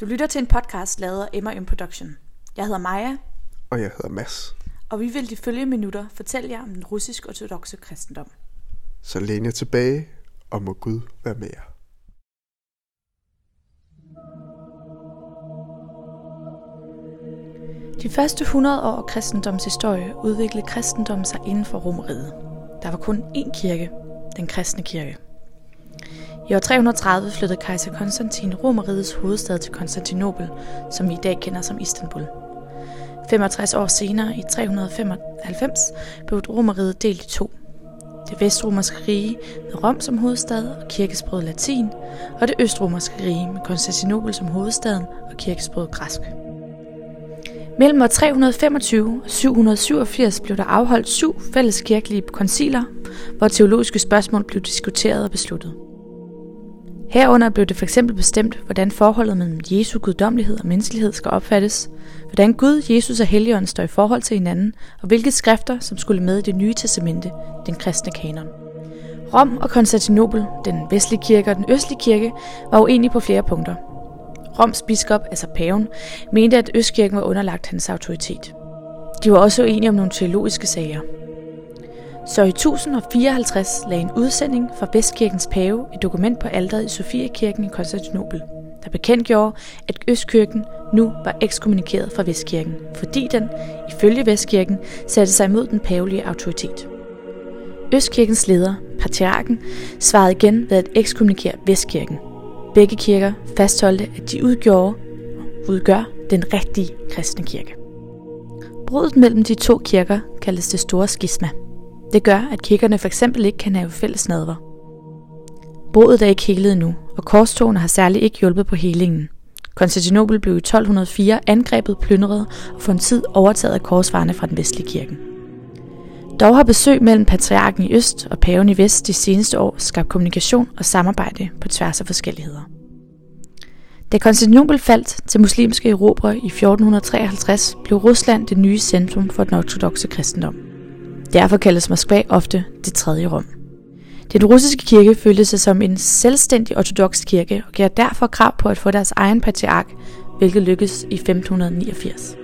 Du lytter til en podcast lavet af Emma Production. Jeg hedder Maja, Og jeg hedder Mads. og vi vil de følgende minutter fortælle jer om den russisk-ortodoxe kristendom. Så læn jer tilbage, og må Gud være med jer. De første 100 år af kristendoms historie udviklede kristendommen sig inden for Romeriet. Der var kun én kirke, den kristne kirke. I år 330 flyttede kejser Konstantin Romerrigets hovedstad til Konstantinopel, som vi i dag kender som Istanbul. 65 år senere, i 395, blev Romeriet delt i to. Det vestromerske rige med Rom som hovedstad og kirkesproget latin, og det østromerske rige med Konstantinopel som hovedstaden og kirkesproget græsk. Mellem år 325 og 787 blev der afholdt syv fælles kirkelige konciler, hvor teologiske spørgsmål blev diskuteret og besluttet. Herunder blev det f.eks. bestemt, hvordan forholdet mellem Jesu guddommelighed og menneskelighed skal opfattes, hvordan Gud, Jesus og Helligånden står i forhold til hinanden, og hvilke skrifter, som skulle med i det nye testamente, den kristne kanon. Rom og Konstantinopel, den vestlige kirke og den østlige kirke, var uenige på flere punkter. Roms biskop, altså paven, mente, at Østkirken var underlagt hans autoritet. De var også uenige om nogle teologiske sager. Så i 1054 lagde en udsending fra Vestkirkens pave et dokument på alteret i Sofiakirken i Konstantinopel, der bekendtgjorde, at Østkirken nu var ekskommunikeret fra Vestkirken, fordi den, ifølge Vestkirken, satte sig imod den pavelige autoritet. Østkirkens leder, patriarken, svarede igen ved at ekskommunikere Vestkirken. Begge kirker fastholdte, at de udgjorde udgør den rigtige kristne kirke. Bruddet mellem de to kirker kaldes det store skisma. Det gør, at kirkerne for eksempel ikke kan have fælles nadver. Bruddet er ikke helet endnu, og korstogene har særligt ikke hjulpet på helingen. Konstantinopel blev i 1204 angrebet, plyndret og for en tid overtaget af korsfarerne fra den vestlige kirke. Dog har besøg mellem patriarken i øst og paven i vest de seneste år skabt kommunikation og samarbejde på tværs af forskelligheder. Da Konstantinopel faldt til muslimske erobrere i 1453, blev Rusland det nye centrum for den ortodoxe kristendom. Derfor kaldes Moskva ofte det tredje rum. Den russiske kirke følte sig som en selvstændig ortodox kirke og gav derfor krav på at få deres egen patriark, hvilket lykkedes i 1589.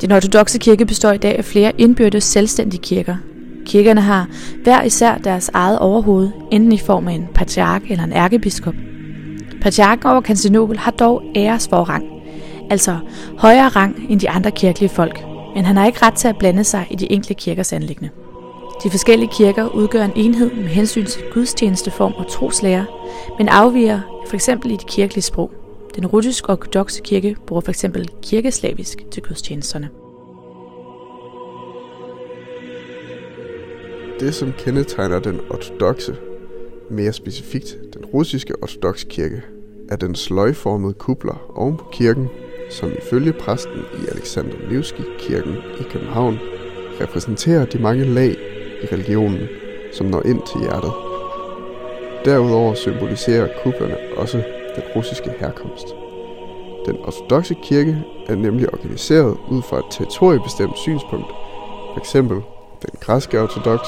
Den ortodoxe kirke består i dag af flere indbyrdes selvstændige kirker. Kirkerne har hver især deres eget overhoved, enten i form af en patriark eller en ærkebiskop. Patriarken over Konstantinopel har dog æresforrang, altså højere rang end de andre kirkelige folk, men han har ikke ret til at blande sig i de enkelte kirkers anlæggende. De forskellige kirker udgør en enhed med hensyn til gudstjenesteform og troslærer, men afviger f.eks. i det kirkelige sprog. Den russisk ortodoxe kirke bruger f.eks. kirkeslavisk til gudstjenesterne. Det, som kendetegner den ortodoxe, mere specifikt den russiske ortodoxe kirke, er den sløjformede kupler oven på kirken, som ifølge præsten i Alexander Nevsky kirken i København repræsenterer de mange lag i religionen, som når ind til hjertet. Derudover symboliserer kuplerne også den russiske herkomst. Den ortodoxe kirke er nemlig organiseret ud fra et territoriebestemt synspunkt, f.eks. den græske ortodox,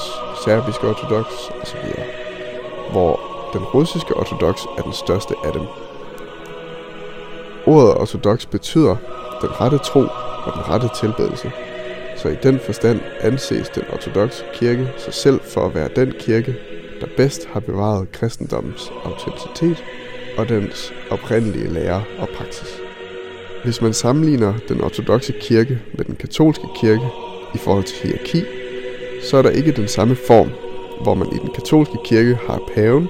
serbiske ortodox osv., hvor den russiske ortodox er den største af dem. Ordet ortodox betyder den rette tro og den rette tilbedelse, så i den forstand anses den ortodoxe kirke sig selv for at være den kirke, der bedst har bevaret kristendommens autenticitet og dens oprindelige lære og praksis. Hvis man sammenligner den ortodoxe kirke med den katolske kirke i forhold til hierarki, så er der ikke den samme form, hvor man i den katolske kirke har paven,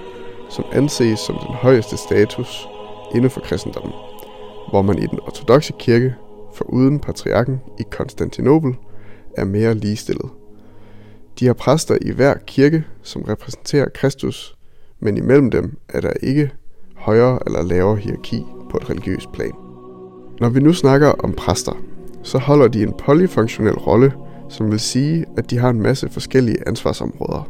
som anses som den højeste status inden for kristendommen, hvor man i den ortodoxe kirke, for uden patriarken i Konstantinopel, er mere ligestillet. De har præster i hver kirke, som repræsenterer Kristus, men imellem dem er der ikke højere eller lavere hierarki på et religiøst plan. Når vi nu snakker om præster, så holder de en polyfunktionel rolle, som vil sige, at de har en masse forskellige ansvarsområder.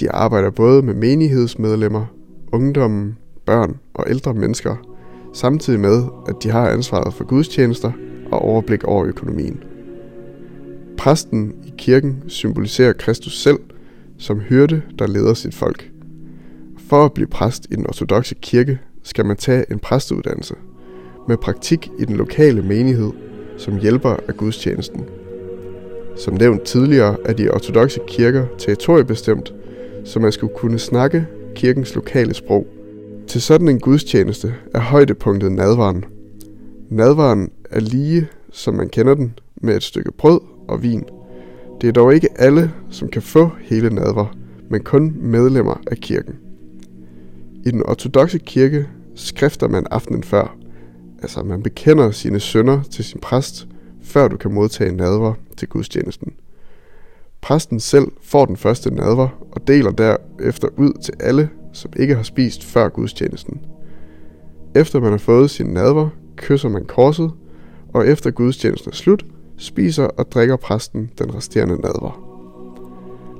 De arbejder både med menighedsmedlemmer, ungdommen, børn og ældre mennesker, samtidig med, at de har ansvaret for gudstjenester og overblik over økonomien. Præsten i kirken symboliserer Kristus selv som hyrde, der leder sit folk. For at blive præst i den ortodoxe kirke, skal man tage en præsteuddannelse. med praktik i den lokale menighed som hjælper af gudstjenesten. Som nævnt tidligere er de ortodoxe kirker territoriebestemt, så man skulle kunne snakke kirkens lokale sprog. Til sådan en gudstjeneste er højdepunktet nadvaren. Nadvaren er lige, som man kender den, med et stykke brød og vin. Det er dog ikke alle, som kan få hele nadver, men kun medlemmer af kirken. I den ortodoxe kirke skrifter man aftenen før, altså man bekender sine sønder til sin præst, før du kan modtage nadver til gudstjenesten. Præsten selv får den første nadver og deler derefter ud til alle, som ikke har spist før gudstjenesten. Efter man har fået sin nadver, kysser man korset, og efter gudstjenesten er slut, spiser og drikker præsten den resterende nadver.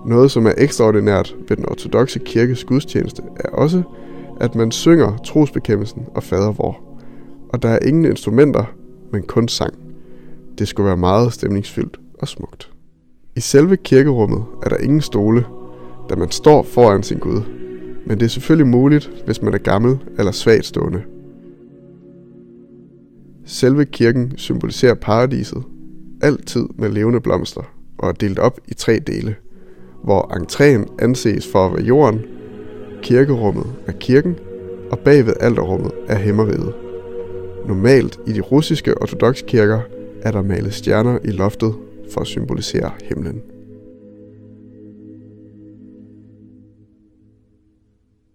Noget, som er ekstraordinært ved den ortodoxe kirkes gudstjeneste, er også, at man synger trosbekendelsen og fader vor. Og der er ingen instrumenter, men kun sang. Det skulle være meget stemningsfyldt og smukt. I selve kirkerummet er der ingen stole, da man står foran sin Gud. Men det er selvfølgelig muligt, hvis man er gammel eller svagt stående. Selve kirken symboliserer paradiset, altid med levende blomster, og er delt op i tre dele, hvor entréen anses for at være jorden, kirkerummet er kirken, og bagved alterrummet er hæmmeriget. Normalt i de russiske ortodoxe kirker er der malet stjerner i loftet for at symbolisere himlen.